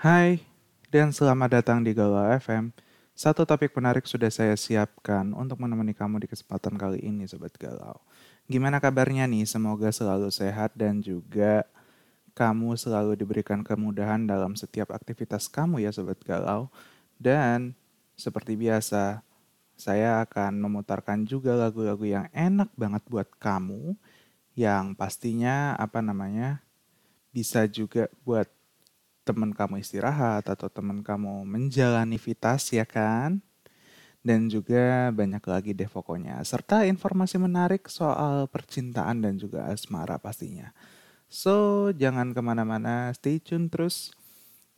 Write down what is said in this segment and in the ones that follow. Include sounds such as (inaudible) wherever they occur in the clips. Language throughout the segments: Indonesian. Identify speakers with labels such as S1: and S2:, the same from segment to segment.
S1: Hai, dan selamat datang di Galau FM. Satu topik menarik sudah saya siapkan untuk menemani kamu di kesempatan kali ini, Sobat Galau. Gimana kabarnya nih? Semoga selalu sehat dan juga kamu selalu diberikan kemudahan dalam setiap aktivitas kamu ya, Sobat Galau. Dan seperti biasa, saya akan memutarkan juga lagu-lagu yang enak banget buat kamu yang pastinya apa namanya bisa juga buat teman kamu istirahat atau teman kamu menjalani vitas ya kan? Dan juga banyak lagi deh pokoknya. Serta informasi menarik soal percintaan dan juga asmara pastinya. So, jangan ke mana-mana, stay tune terus.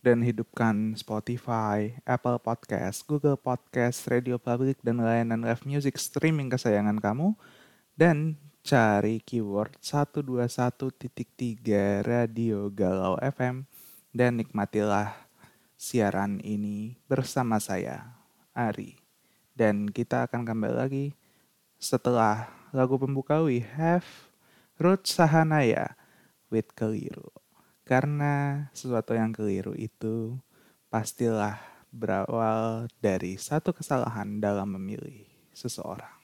S1: Dan hidupkan Spotify, Apple Podcast, Google Podcast, Radio Public, dan layanan live music streaming kesayangan kamu. Dan cari keyword 121.3 Radio Galau FM dan nikmatilah siaran ini bersama saya, Ari. Dan kita akan kembali lagi setelah lagu pembuka We Have Ruth Sahanaya with Keliru. Karena sesuatu yang keliru itu pastilah berawal dari satu kesalahan dalam memilih seseorang.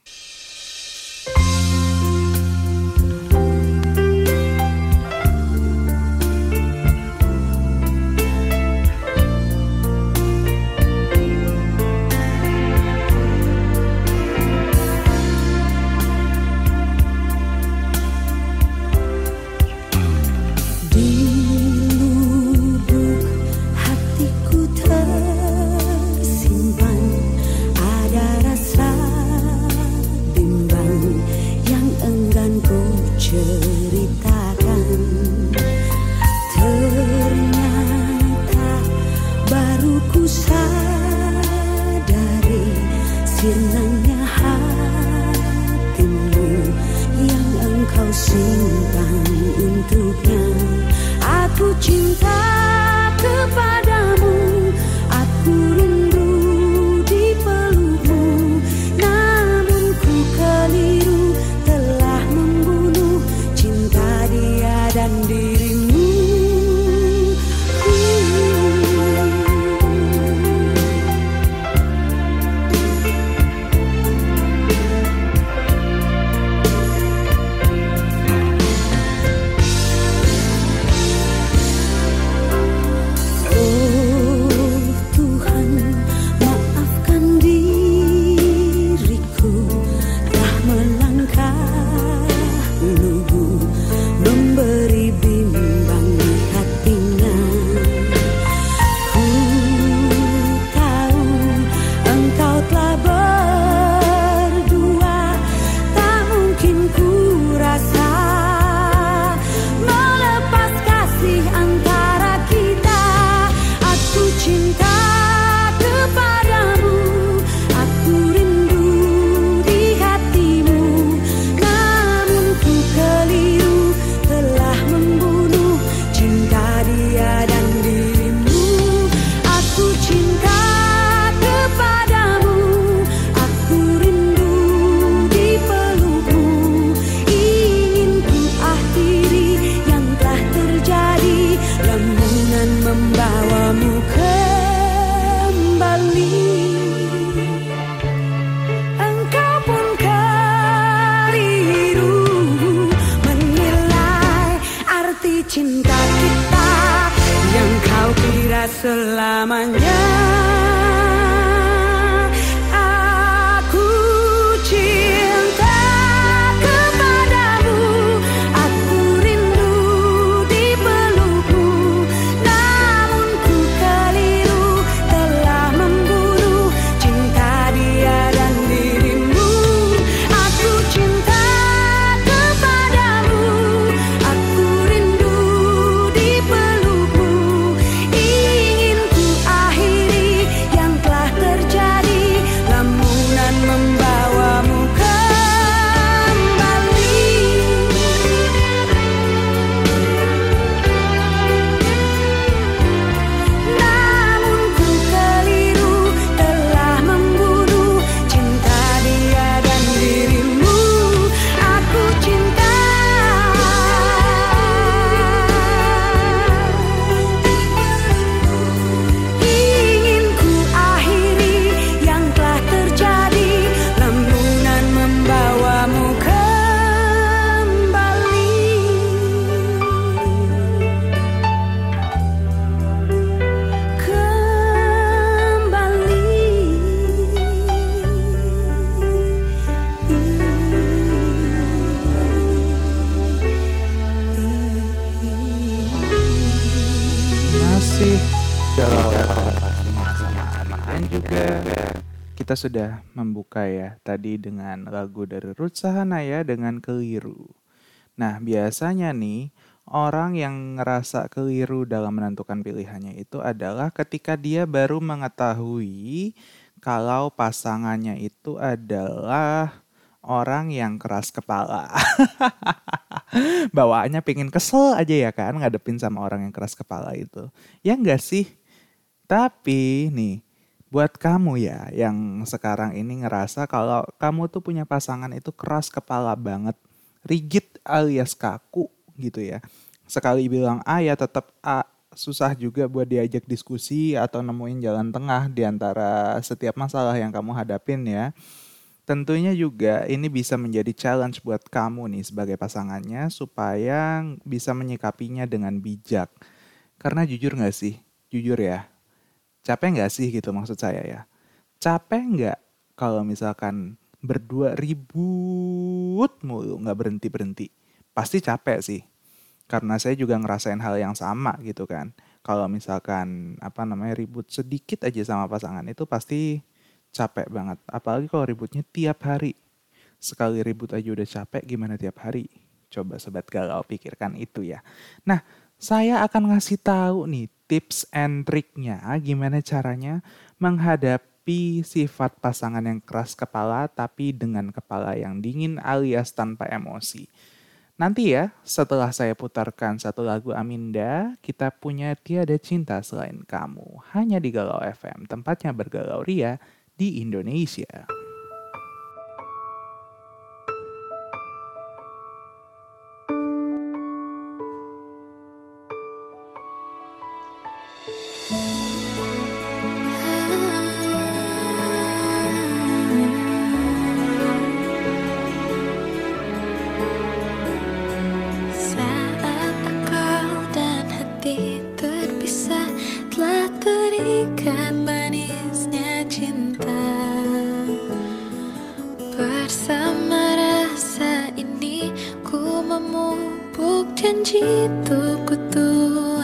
S2: Sudah membuka ya tadi dengan lagu dari Ruth Sahanaya dengan Keliru. Nah biasanya nih orang yang ngerasa keliru dalam menentukan pilihannya itu adalah ketika dia baru mengetahui kalau pasangannya itu adalah orang yang keras kepala. (laughs) Bawaannya pengen kesel aja ya kan ngadepin sama orang yang keras kepala itu. Ya enggak sih? Tapi nih, buat kamu ya yang sekarang ini ngerasa kalau kamu tuh punya pasangan itu keras kepala banget, rigid alias kaku gitu ya. Sekali bilang A ya tetap A, susah juga buat diajak diskusi atau nemuin jalan tengah di antara setiap masalah yang kamu hadapin ya. Tentunya juga ini bisa menjadi challenge buat kamu nih sebagai pasangannya supaya bisa menyikapinya dengan bijak. Karena jujur gak sih? Jujur ya. Capek gak sih gitu maksud saya ya? Capek gak kalau misalkan berdua ribut mulu gak berhenti-berhenti? Pasti capek sih. Karena saya juga ngerasain hal yang sama gitu kan. Kalau misalkan apa namanya ribut sedikit aja sama pasangan itu pasti capek banget. Apalagi kalau ributnya tiap hari. Sekali ribut aja udah capek, gimana tiap hari? Coba sobat galau pikirkan itu ya. Nah, saya akan ngasih tahu nih tips and triknya gimana caranya menghadapi sifat pasangan yang keras kepala tapi dengan kepala yang dingin alias tanpa emosi. Nanti ya, setelah saya putarkan satu lagu Aminda, kita punya Tiada Cinta Selain Kamu. Hanya di Galau FM, tempatnya bergalau ria di Indonesia. 뭐 복된 집도 끝도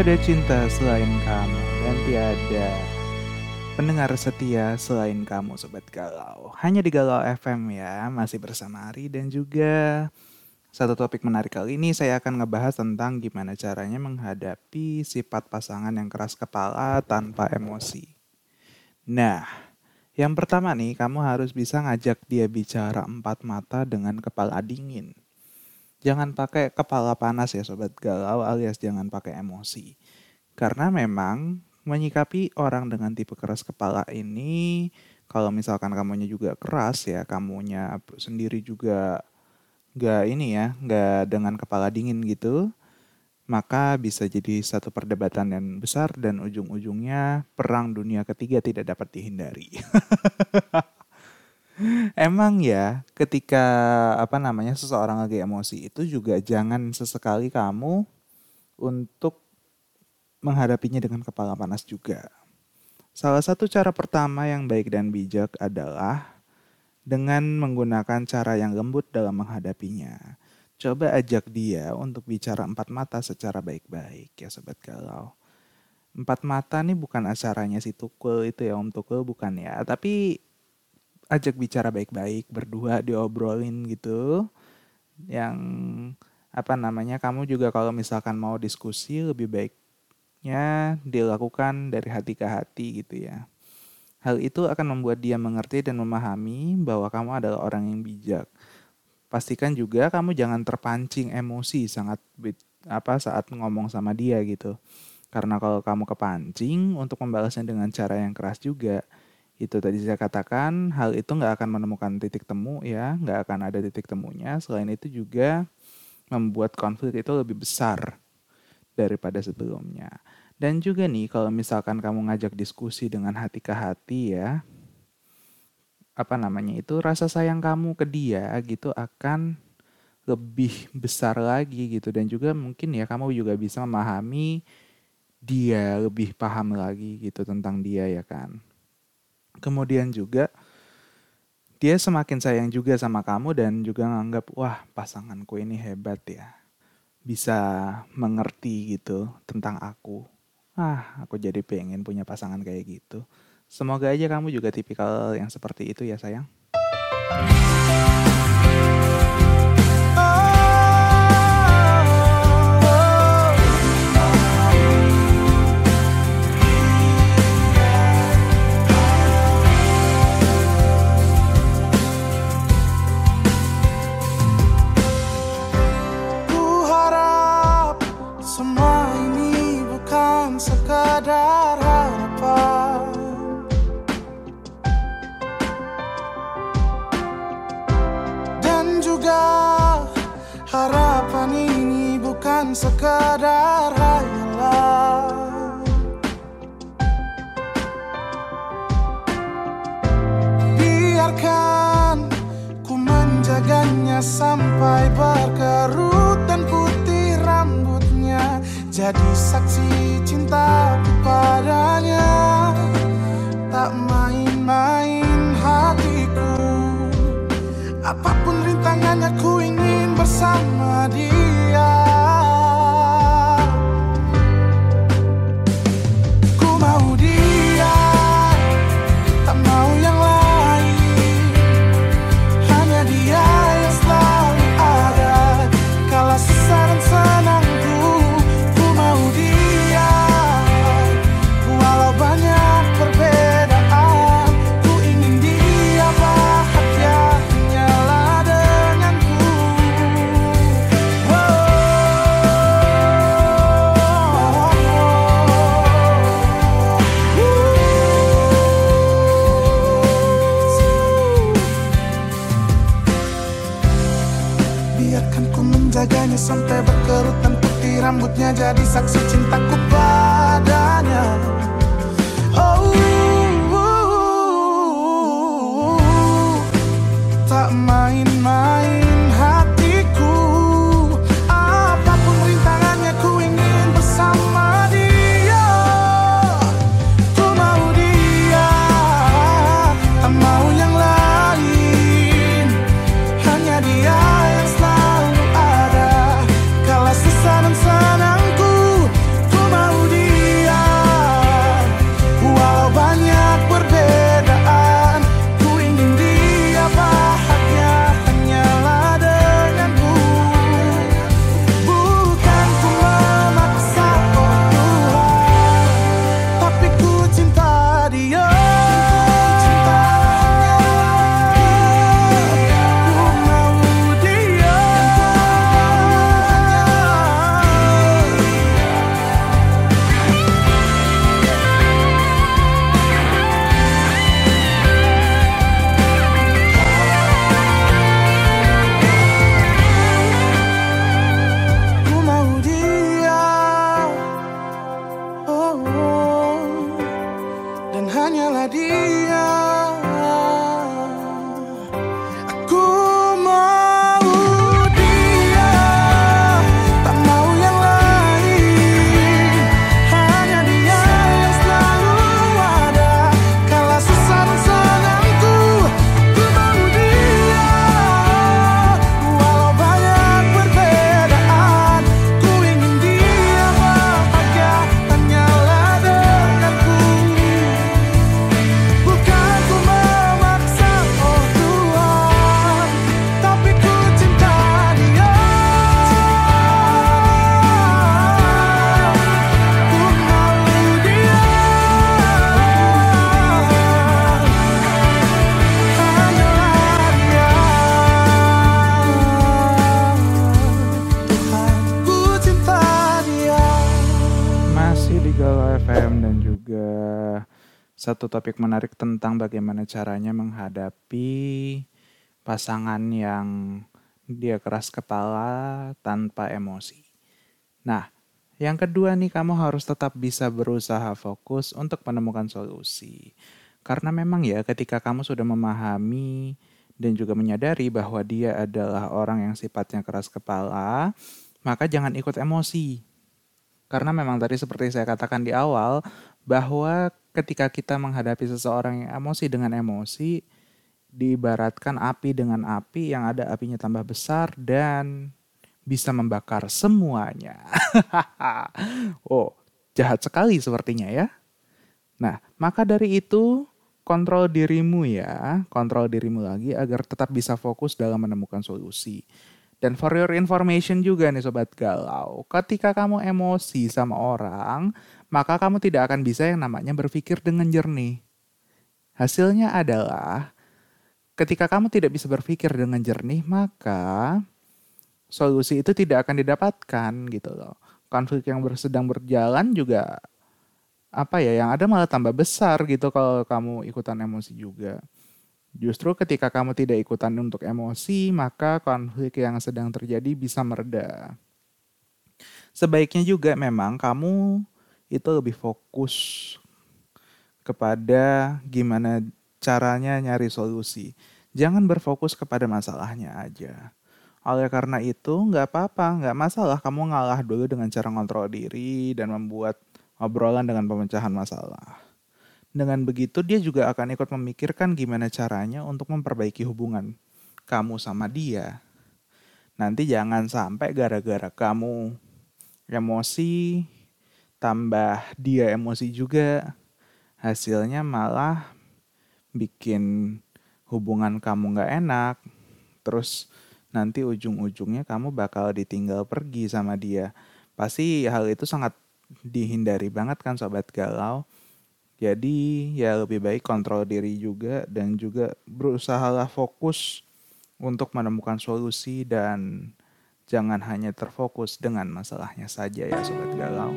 S2: Tiada cinta selain kamu dan tiada pendengar setia selain kamu Sobat Galau. Hanya di Galau FM ya, masih bersama Ari dan juga satu topik menarik kali ini saya akan ngebahas tentang gimana caranya menghadapi sifat pasangan yang keras kepala tanpa emosi. Nah, yang pertama nih, kamu harus bisa ngajak dia bicara empat mata dengan kepala dingin. Jangan pakai kepala panas ya sobat galau alias jangan pakai emosi. Karena memang menyikapi orang dengan tipe keras kepala ini kalau misalkan kamunya juga keras ya kamunya sendiri juga gak ini ya gak dengan kepala dingin gitu maka bisa jadi satu perdebatan yang besar dan ujung-ujungnya perang dunia ketiga tidak dapat dihindari. (laughs) Emang ya, ketika apa namanya seseorang lagi emosi itu juga jangan sesekali kamu untuk menghadapinya dengan kepala panas juga. Salah satu cara pertama yang baik dan bijak adalah dengan menggunakan cara yang lembut dalam menghadapinya. Coba ajak dia untuk bicara empat mata secara baik-baik ya sobat galau. Empat mata nih bukan acaranya si Tukul itu ya Om Tukul bukan ya. Tapi ajak bicara baik-baik berdua diobrolin gitu. Yang apa namanya kamu juga kalau misalkan mau diskusi lebih baiknya dilakukan dari hati ke hati gitu ya. Hal itu akan membuat dia mengerti dan memahami bahwa kamu adalah orang yang bijak. Pastikan juga kamu jangan terpancing emosi sangat apa saat ngomong sama dia gitu. Karena kalau kamu kepancing untuk membalasnya dengan cara yang keras juga itu tadi saya katakan hal itu nggak akan menemukan titik temu ya nggak akan ada titik temunya. Selain itu juga membuat konflik itu lebih besar daripada sebelumnya. Dan juga nih kalau misalkan kamu ngajak diskusi dengan hati ke hati ya apa namanya itu rasa sayang kamu ke dia gitu akan lebih besar lagi gitu. Dan juga mungkin ya kamu juga bisa memahami dia lebih paham lagi gitu tentang dia ya kan Kemudian juga dia semakin sayang juga sama kamu dan juga nganggap wah pasanganku ini hebat ya. Bisa mengerti gitu tentang aku. Ah, aku jadi pengen punya pasangan kayak gitu. Semoga aja kamu juga tipikal yang seperti itu ya sayang. Sekadar hayalan Biarkan ku menjaganya sampai berkerut dan putih rambutnya. Jadi saksi cintaku padanya tak main-main satu topik menarik tentang bagaimana caranya menghadapi pasangan yang dia keras kepala tanpa emosi. Nah, yang kedua nih kamu harus tetap bisa berusaha fokus untuk menemukan solusi. Karena memang ya ketika kamu sudah memahami dan juga menyadari bahwa dia adalah orang yang sifatnya keras kepala, maka jangan ikut emosi. Karena memang tadi seperti saya katakan di awal, bahwa ketika kita menghadapi seseorang yang emosi dengan emosi, diibaratkan api dengan api yang ada apinya tambah besar dan bisa membakar semuanya. (laughs) oh, jahat sekali sepertinya ya. Nah, maka dari itu kontrol dirimu ya, kontrol dirimu lagi agar tetap bisa fokus dalam menemukan solusi. Dan for your information juga nih sobat galau, ketika kamu emosi sama orang, maka kamu tidak akan bisa yang namanya berpikir dengan jernih. Hasilnya adalah ketika kamu tidak bisa berpikir dengan jernih, maka solusi itu tidak akan didapatkan gitu loh. Konflik yang sedang berjalan juga apa ya yang ada malah tambah besar gitu kalau kamu ikutan emosi juga. Justru ketika kamu tidak ikutan untuk emosi, maka konflik yang sedang terjadi bisa mereda. Sebaiknya juga memang kamu itu lebih fokus kepada gimana caranya nyari solusi. Jangan berfokus kepada masalahnya aja. Oleh karena itu, nggak apa-apa, nggak masalah kamu ngalah dulu dengan cara ngontrol diri dan membuat obrolan dengan pemecahan masalah. Dengan begitu dia juga akan ikut memikirkan gimana caranya untuk memperbaiki hubungan kamu sama dia. Nanti jangan sampai gara-gara kamu emosi tambah dia emosi juga hasilnya malah bikin hubungan kamu gak enak terus nanti ujung-ujungnya kamu bakal ditinggal pergi sama dia pasti hal itu sangat dihindari banget kan sobat galau. Jadi ya lebih baik kontrol diri juga dan juga berusahalah fokus untuk menemukan solusi dan jangan hanya terfokus dengan masalahnya saja ya sobat galau.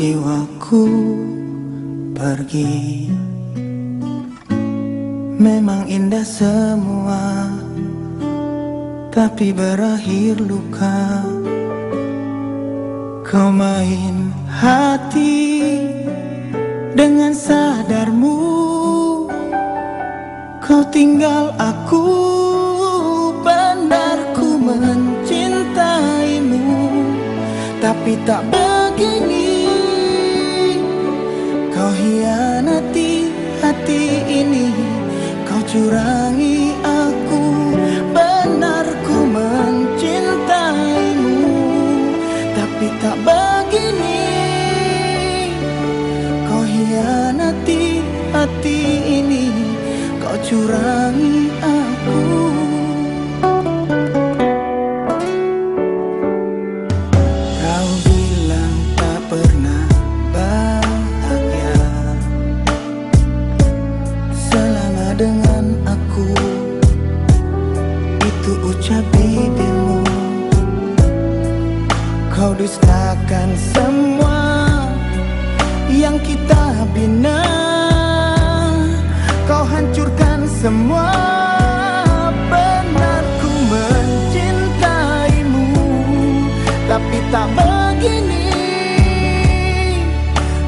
S3: Jiwaku pergi. Memang indah semua Tapi berakhir luka. Kau main hati Dengan sadarmu. Kau tinggal aku Benar ku mencintaimu. Tapi tak begini Kau hianati hati ini. Kau curangi aku Benar ku mencintaimu. Tapi tak begini Kau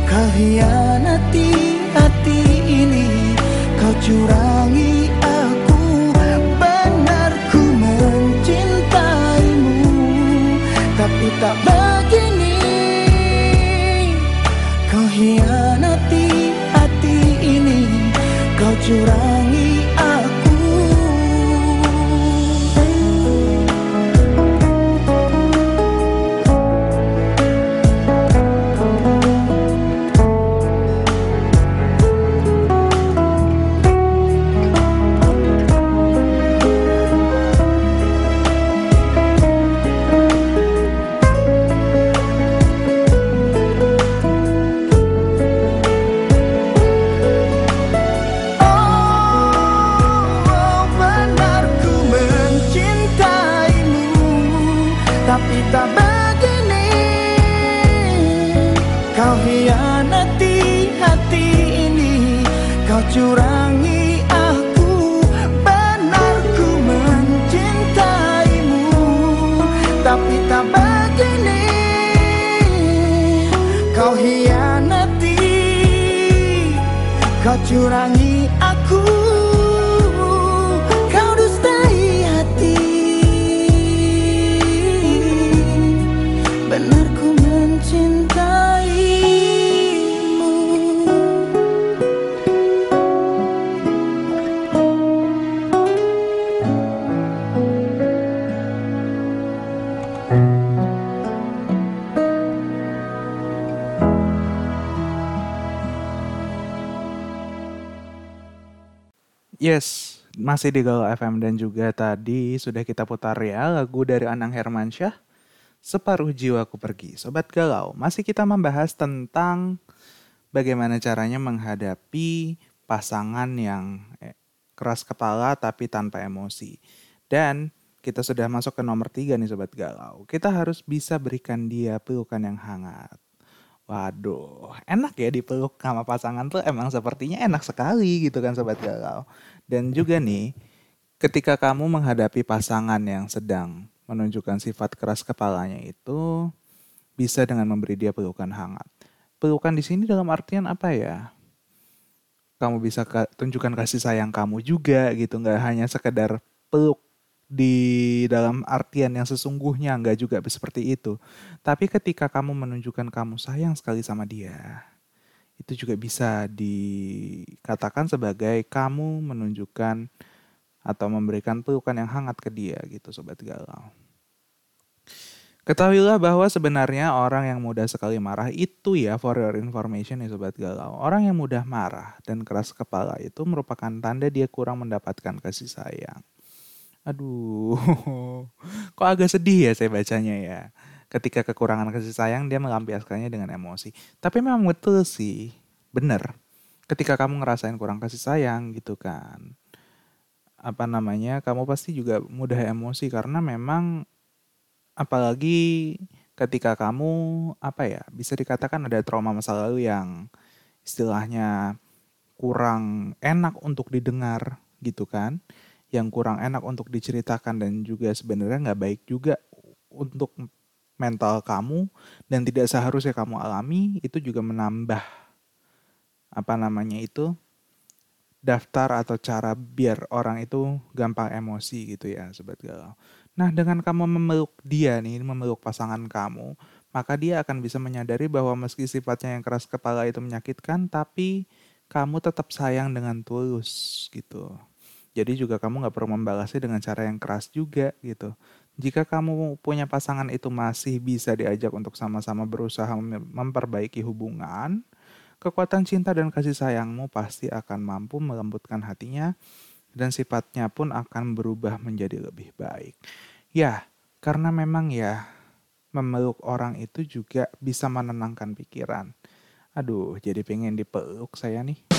S3: Kau hianati hati ini Kau curangi aku. Benar ku mencintaimu Tapi tak begini. Hianati hati ini Kau curangi curangi aku Benar mencintaimu. Tapi tak begini Kau hianati Kau curangi
S2: Yes, masih di Galau FM dan juga tadi sudah kita putar ya lagu dari Anang Hermansyah, Separuh Jiwaku Pergi. Sobat Galau, masih kita membahas tentang bagaimana caranya menghadapi pasangan yang eh, keras kepala tapi tanpa emosi. Dan kita sudah masuk ke nomor tiga nih Sobat Galau. Kita harus bisa berikan dia pelukan yang hangat. Waduh, enak ya dipeluk sama pasangan tuh emang sepertinya enak sekali gitu kan Sobat Galau. Dan juga nih, ketika kamu menghadapi pasangan yang sedang menunjukkan sifat keras kepalanya itu bisa dengan memberi dia pelukan hangat. Pelukan di sini dalam artian apa ya? Kamu bisa ka- tunjukkan kasih sayang kamu juga gitu, nggak hanya sekedar peluk di dalam artian yang sesungguhnya nggak juga seperti itu. Tapi ketika kamu menunjukkan kamu sayang sekali sama dia, itu juga bisa dikatakan sebagai kamu menunjukkan atau memberikan pelukan yang hangat ke dia gitu sobat galau. Ketahuilah bahwa sebenarnya orang yang mudah sekali marah itu ya for your information ya sobat galau. Orang yang mudah marah dan keras kepala itu merupakan tanda dia kurang mendapatkan kasih sayang. Aduh, (laughs) kok agak sedih ya saya bacanya ya. Ketika kekurangan kasih sayang dia melampiaskannya dengan emosi. Tapi memang betul sih, bener. Ketika kamu ngerasain kurang kasih sayang gitu kan, apa namanya, kamu pasti juga mudah emosi karena memang apalagi ketika kamu apa ya bisa dikatakan ada trauma masa lalu yang istilahnya kurang enak untuk didengar gitu kan yang kurang enak untuk diceritakan dan juga sebenarnya nggak baik juga untuk mental kamu dan tidak seharusnya kamu alami itu juga menambah apa namanya itu daftar atau cara biar orang itu gampang emosi gitu ya sobat galau. Nah dengan kamu memeluk dia nih, memeluk pasangan kamu, maka dia akan bisa menyadari bahwa meski sifatnya yang keras kepala itu menyakitkan, tapi kamu tetap sayang dengan tulus gitu. Jadi juga kamu nggak perlu membalasnya dengan cara yang keras juga gitu. Jika kamu punya pasangan itu masih bisa diajak untuk sama-sama berusaha mem- memperbaiki hubungan, kekuatan cinta dan kasih sayangmu pasti akan mampu melembutkan hatinya dan sifatnya pun akan berubah menjadi lebih baik. Ya, karena memang ya memeluk orang itu juga bisa menenangkan pikiran. Aduh, jadi pengen dipeluk saya nih.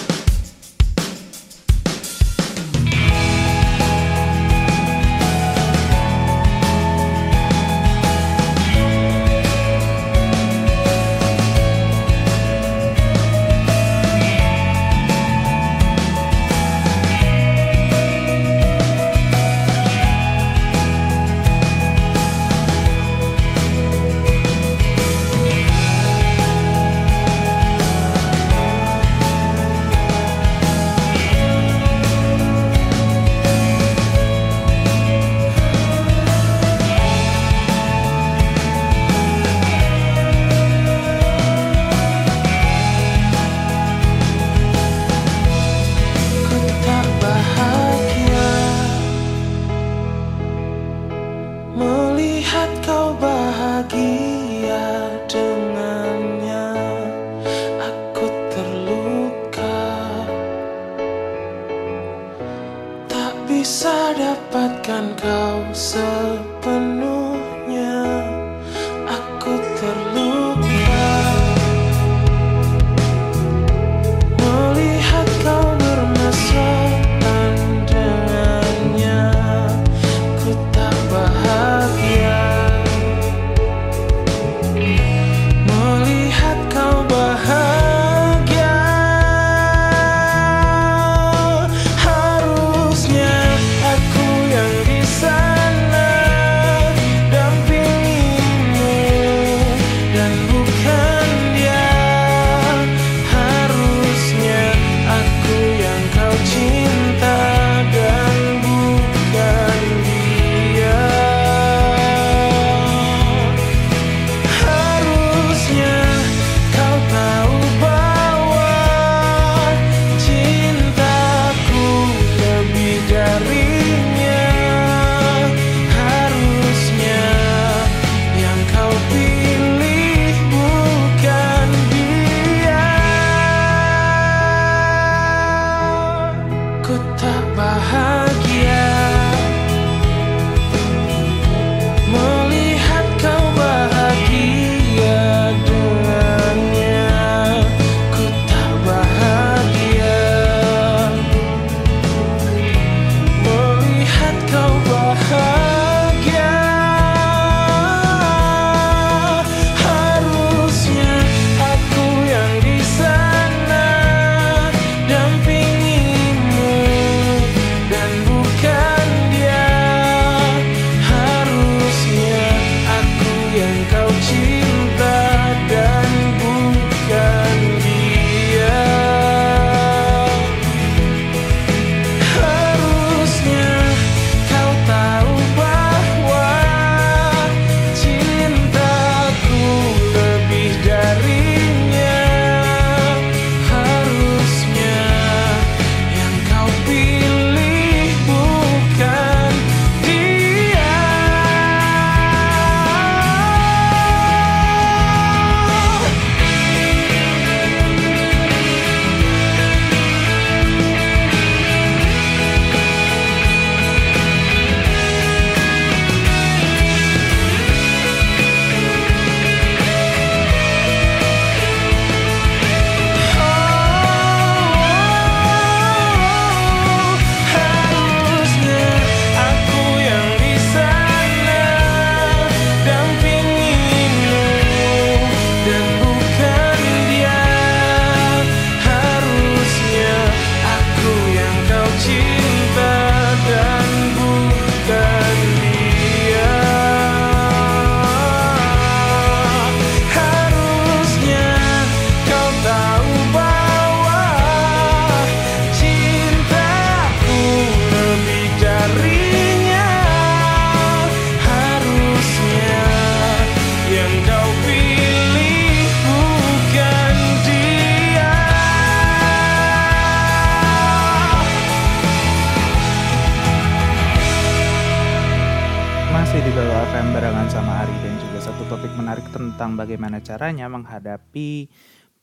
S2: Caranya menghadapi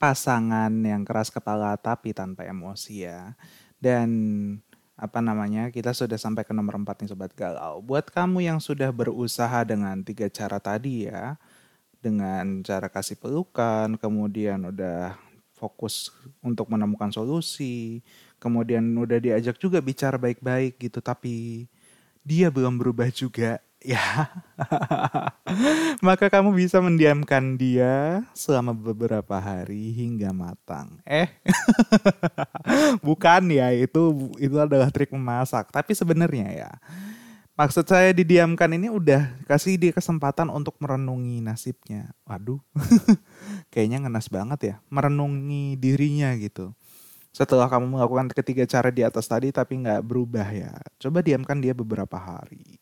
S2: pasangan yang keras kepala tapi tanpa emosi ya. Dan apa namanya kita sudah sampai ke nomor 4 nih Sobat Galau. Buat kamu yang sudah berusaha dengan tiga cara tadi ya. Dengan cara kasih pelukan, kemudian udah fokus untuk menemukan solusi, kemudian udah diajak juga bicara baik-baik gitu tapi dia belum berubah juga, ya. (laughs) Maka kamu bisa mendiamkan dia selama beberapa hari hingga matang. Eh, (laughs) bukan ya, itu itu adalah trik memasak. Tapi sebenarnya ya, maksud saya didiamkan ini udah kasih dia kesempatan untuk merenungi nasibnya. Waduh, (laughs) kayaknya ngenas banget ya, merenungi dirinya gitu setelah kamu melakukan ketiga cara di atas tadi tapi nggak berubah ya, coba diamkan dia beberapa hari.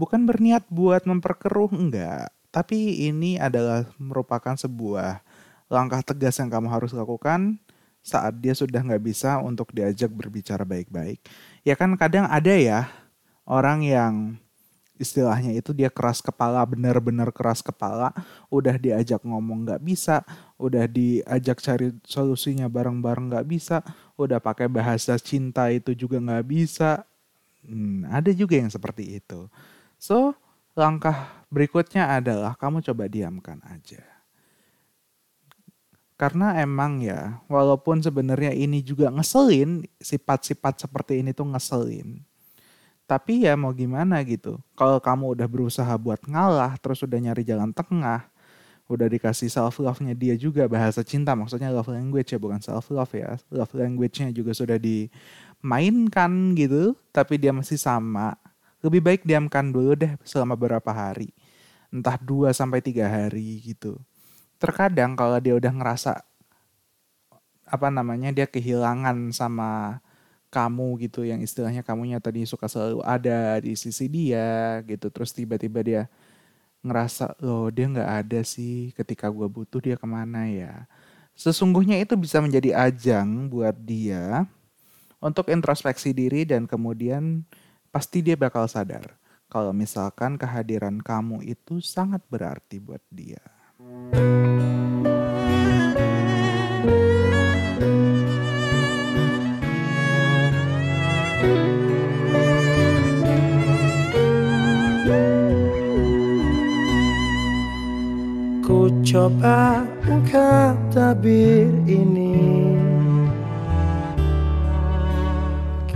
S2: Bukan berniat buat memperkeruh, enggak. Tapi ini adalah merupakan sebuah langkah tegas yang kamu harus lakukan saat dia sudah nggak bisa untuk diajak berbicara baik-baik. Ya kan kadang ada ya orang yang istilahnya itu dia keras kepala benar-benar keras kepala udah diajak ngomong nggak bisa udah diajak cari solusinya bareng-bareng nggak bisa udah pakai bahasa cinta itu juga nggak bisa hmm, ada juga yang seperti itu so langkah berikutnya adalah kamu coba diamkan aja karena emang ya walaupun sebenarnya ini juga ngeselin sifat-sifat seperti ini tuh ngeselin tapi ya mau gimana gitu. Kalau kamu udah berusaha buat ngalah, terus udah nyari jalan tengah, udah dikasih self love-nya dia juga bahasa cinta maksudnya love language ya bukan self love ya. Love language-nya juga sudah dimainkan gitu, tapi dia masih sama. Lebih baik diamkan dulu deh selama beberapa hari. Entah 2 sampai 3 hari gitu. Terkadang kalau dia udah ngerasa apa namanya dia kehilangan sama kamu gitu yang istilahnya kamunya tadi suka selalu ada di sisi dia gitu terus tiba-tiba dia ngerasa loh dia nggak ada sih ketika gue butuh dia ke mana ya sesungguhnya itu bisa menjadi ajang buat dia untuk introspeksi diri dan kemudian pasti dia bakal sadar kalau misalkan kehadiran kamu itu sangat berarti buat dia.
S1: coba ungkap tabir ini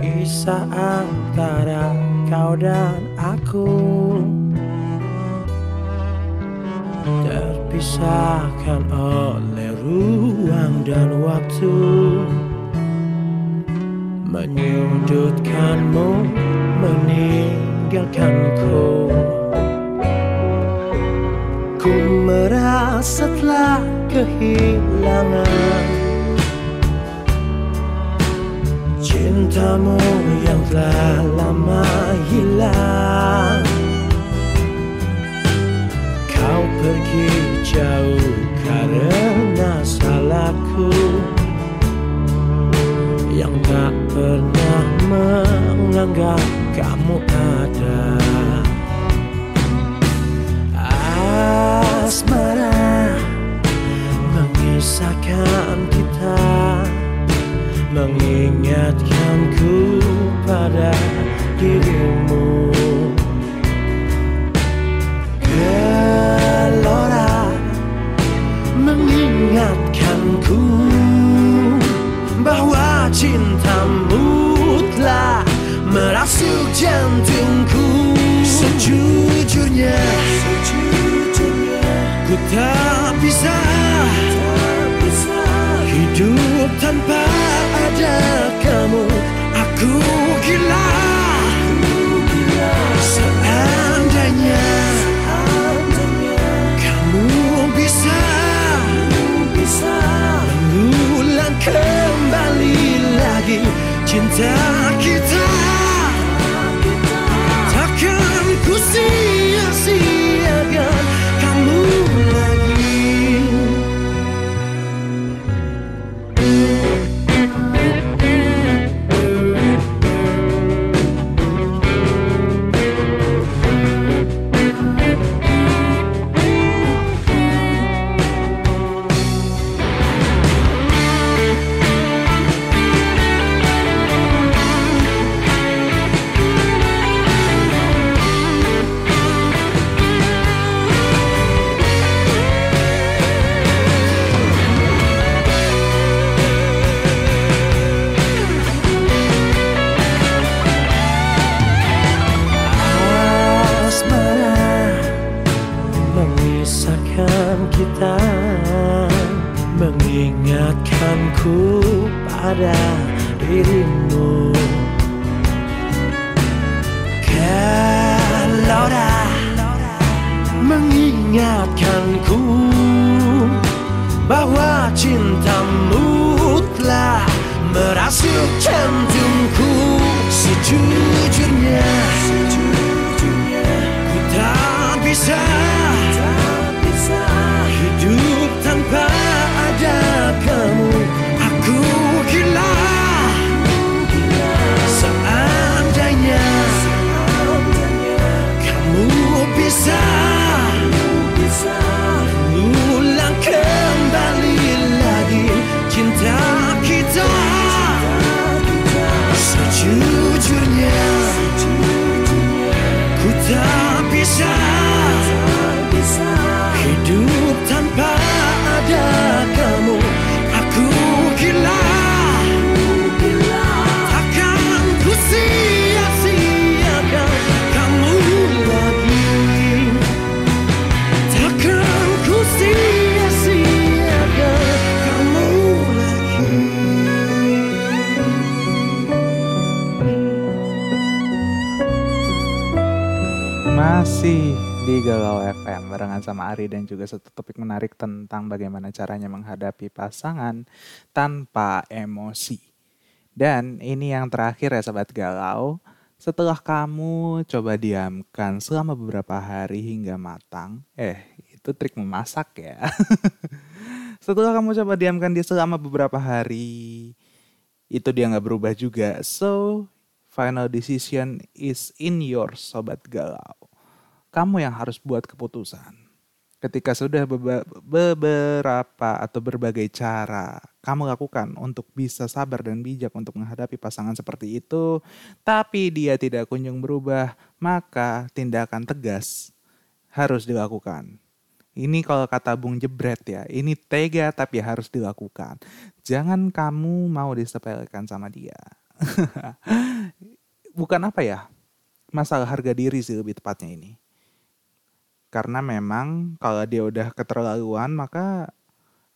S1: Kisah antara kau dan aku. Terpisahkan oleh ruang dan waktu. Menyudutkanmu, meninggalkanku. Ku merasa telah kehilangan Cintamu yang telah lama
S2: Sama Ari dan juga satu topik menarik tentang bagaimana caranya menghadapi pasangan tanpa emosi. Dan ini yang terakhir ya Sobat Galau. Setelah kamu coba diamkan selama beberapa hari hingga matang, eh itu trik memasak ya. (laughs) Setelah kamu coba diamkan dia selama beberapa hari, itu dia nggak berubah juga. So, final decision is in your Sobat Galau kamu yang harus buat keputusan. Ketika sudah beberapa atau berbagai cara kamu lakukan untuk bisa sabar dan bijak untuk menghadapi pasangan seperti itu, tapi dia tidak kunjung berubah, maka tindakan tegas harus dilakukan. Ini kalau kata Bung Jebret ya, ini tega tapi harus dilakukan. Jangan kamu mau disepelekan sama dia. (laughs) Bukan apa ya, masalah harga diri sih lebih tepatnya ini karena memang kalau dia udah keterlaluan maka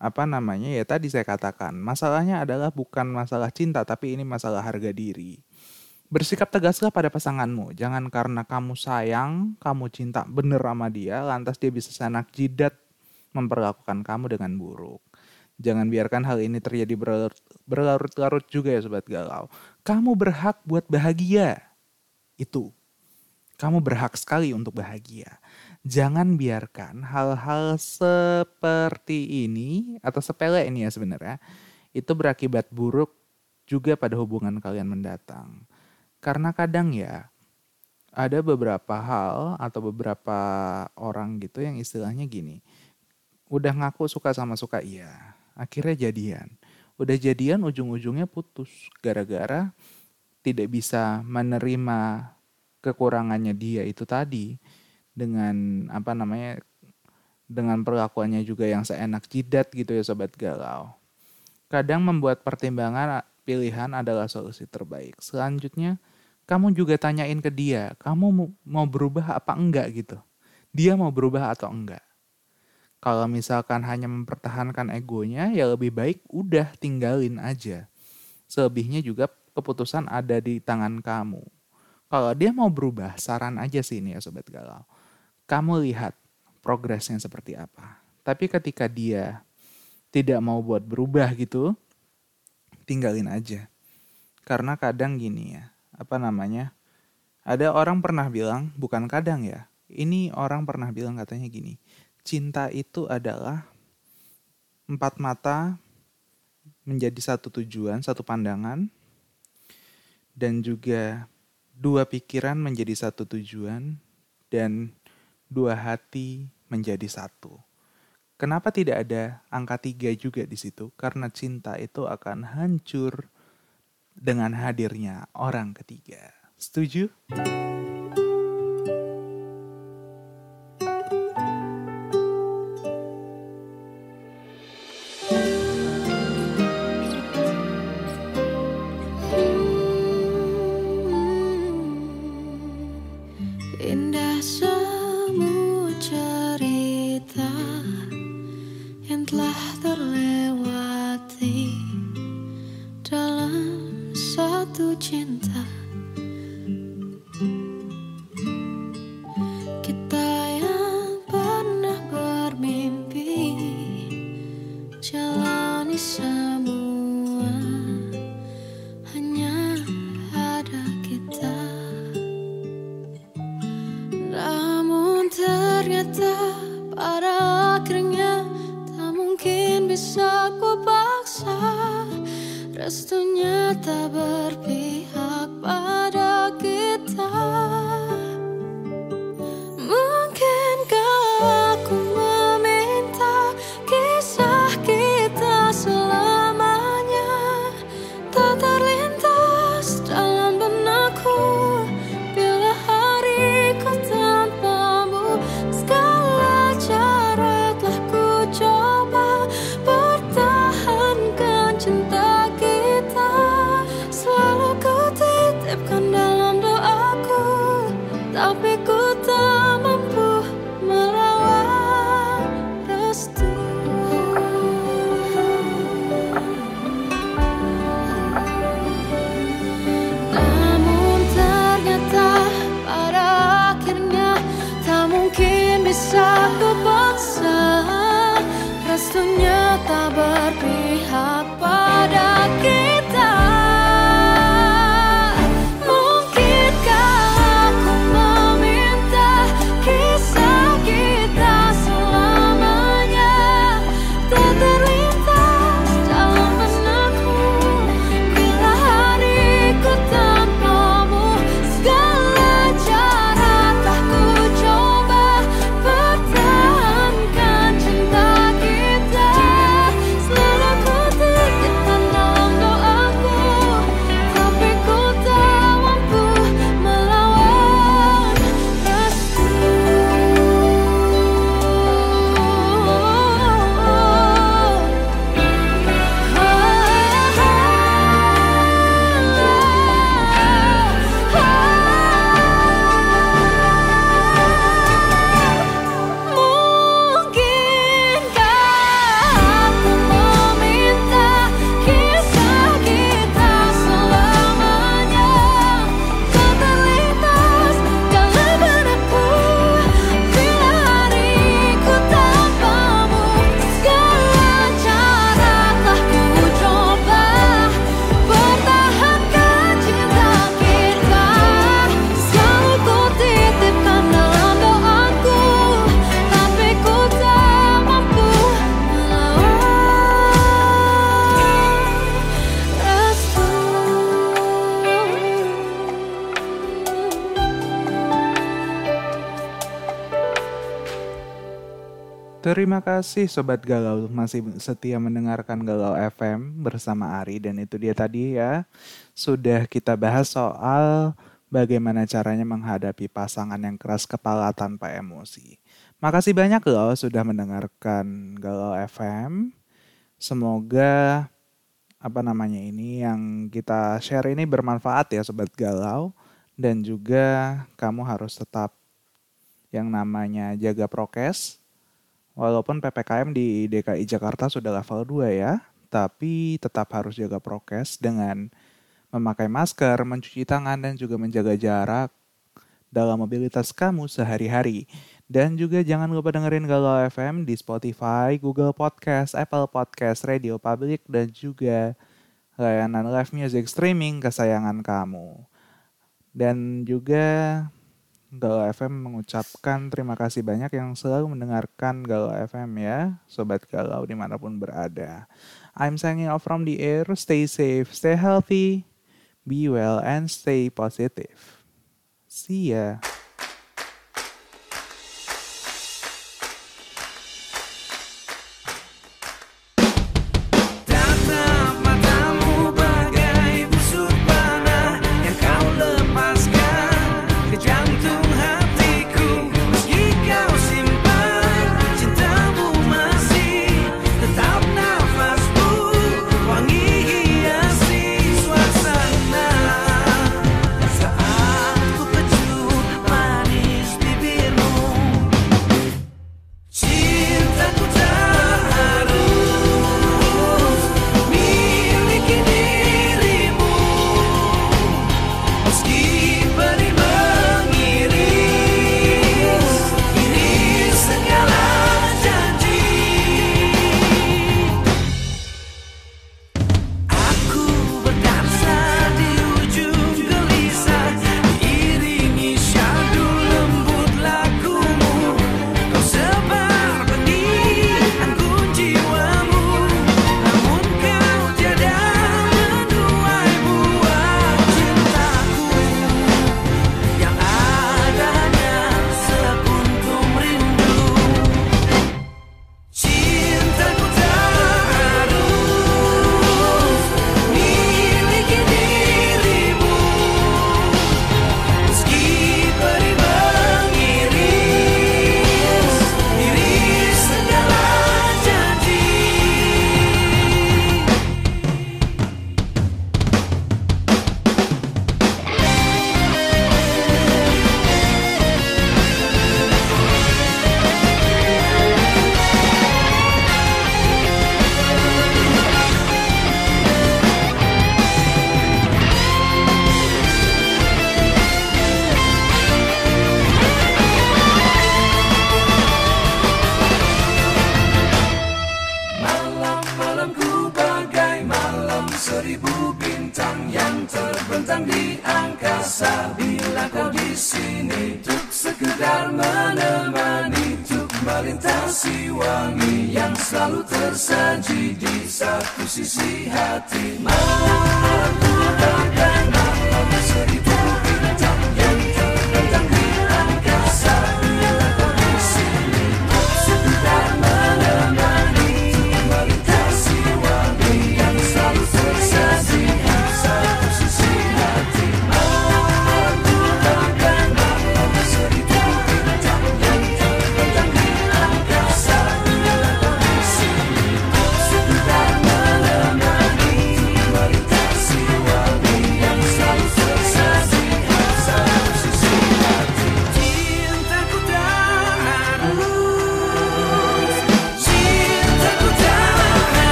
S2: apa namanya ya tadi saya katakan masalahnya adalah bukan masalah cinta tapi ini masalah harga diri. Bersikap tegaslah pada pasanganmu. Jangan karena kamu sayang kamu cinta bener sama dia lantas dia bisa senak jidat memperlakukan kamu dengan buruk. Jangan biarkan hal ini terjadi berlarut- berlarut-larut juga ya sobat galau. Kamu berhak buat bahagia. Itu. Kamu berhak sekali untuk bahagia jangan biarkan hal-hal seperti ini atau sepele ini ya sebenarnya itu berakibat buruk juga pada hubungan kalian mendatang. Karena kadang ya ada beberapa hal atau beberapa orang gitu yang istilahnya gini. Udah ngaku suka sama suka iya, akhirnya jadian. Udah jadian ujung-ujungnya putus gara-gara tidak bisa menerima kekurangannya dia itu tadi dengan apa namanya dengan perlakuannya juga yang seenak jidat gitu ya sobat galau. Kadang membuat pertimbangan pilihan adalah solusi terbaik. Selanjutnya, kamu juga tanyain ke dia, kamu mau- berubah apa enggak gitu. Dia mau berubah atau enggak. Kalau misalkan hanya mempertahankan egonya, ya lebih baik udah tinggalin aja. Selebihnya juga keputusan ada di tangan kamu. Kalau dia mau berubah, saran aja sih ini ya sobat galau kamu lihat progresnya seperti apa. Tapi ketika dia tidak mau buat berubah gitu, tinggalin aja. Karena kadang gini ya, apa namanya? Ada orang pernah bilang, bukan kadang ya. Ini orang pernah bilang katanya gini, cinta itu adalah empat mata menjadi satu tujuan, satu pandangan, dan juga dua pikiran menjadi satu tujuan, dan dua hati menjadi satu. Kenapa tidak ada angka tiga juga di situ? Karena cinta itu akan hancur dengan hadirnya orang ketiga. Setuju? Terima kasih Sobat Galau masih setia mendengarkan Galau FM bersama Ari dan itu dia tadi ya sudah kita bahas soal bagaimana caranya menghadapi pasangan yang keras kepala tanpa emosi. Makasih banyak loh sudah mendengarkan Galau FM. Semoga apa namanya ini yang kita share ini bermanfaat ya Sobat Galau dan juga kamu harus tetap yang namanya jaga prokes Walaupun PPKM di DKI Jakarta sudah level 2 ya, tapi tetap harus jaga prokes dengan memakai masker, mencuci tangan, dan juga menjaga jarak dalam mobilitas kamu sehari-hari. Dan juga jangan lupa dengerin Galau FM di Spotify, Google Podcast, Apple Podcast, Radio Public, dan juga layanan live music streaming kesayangan kamu. Dan juga Galau FM mengucapkan terima kasih banyak yang selalu mendengarkan Galau FM ya, Sobat Galau di mana pun berada. I'm signing off from the air, stay safe, stay healthy, be well, and stay positive. See ya.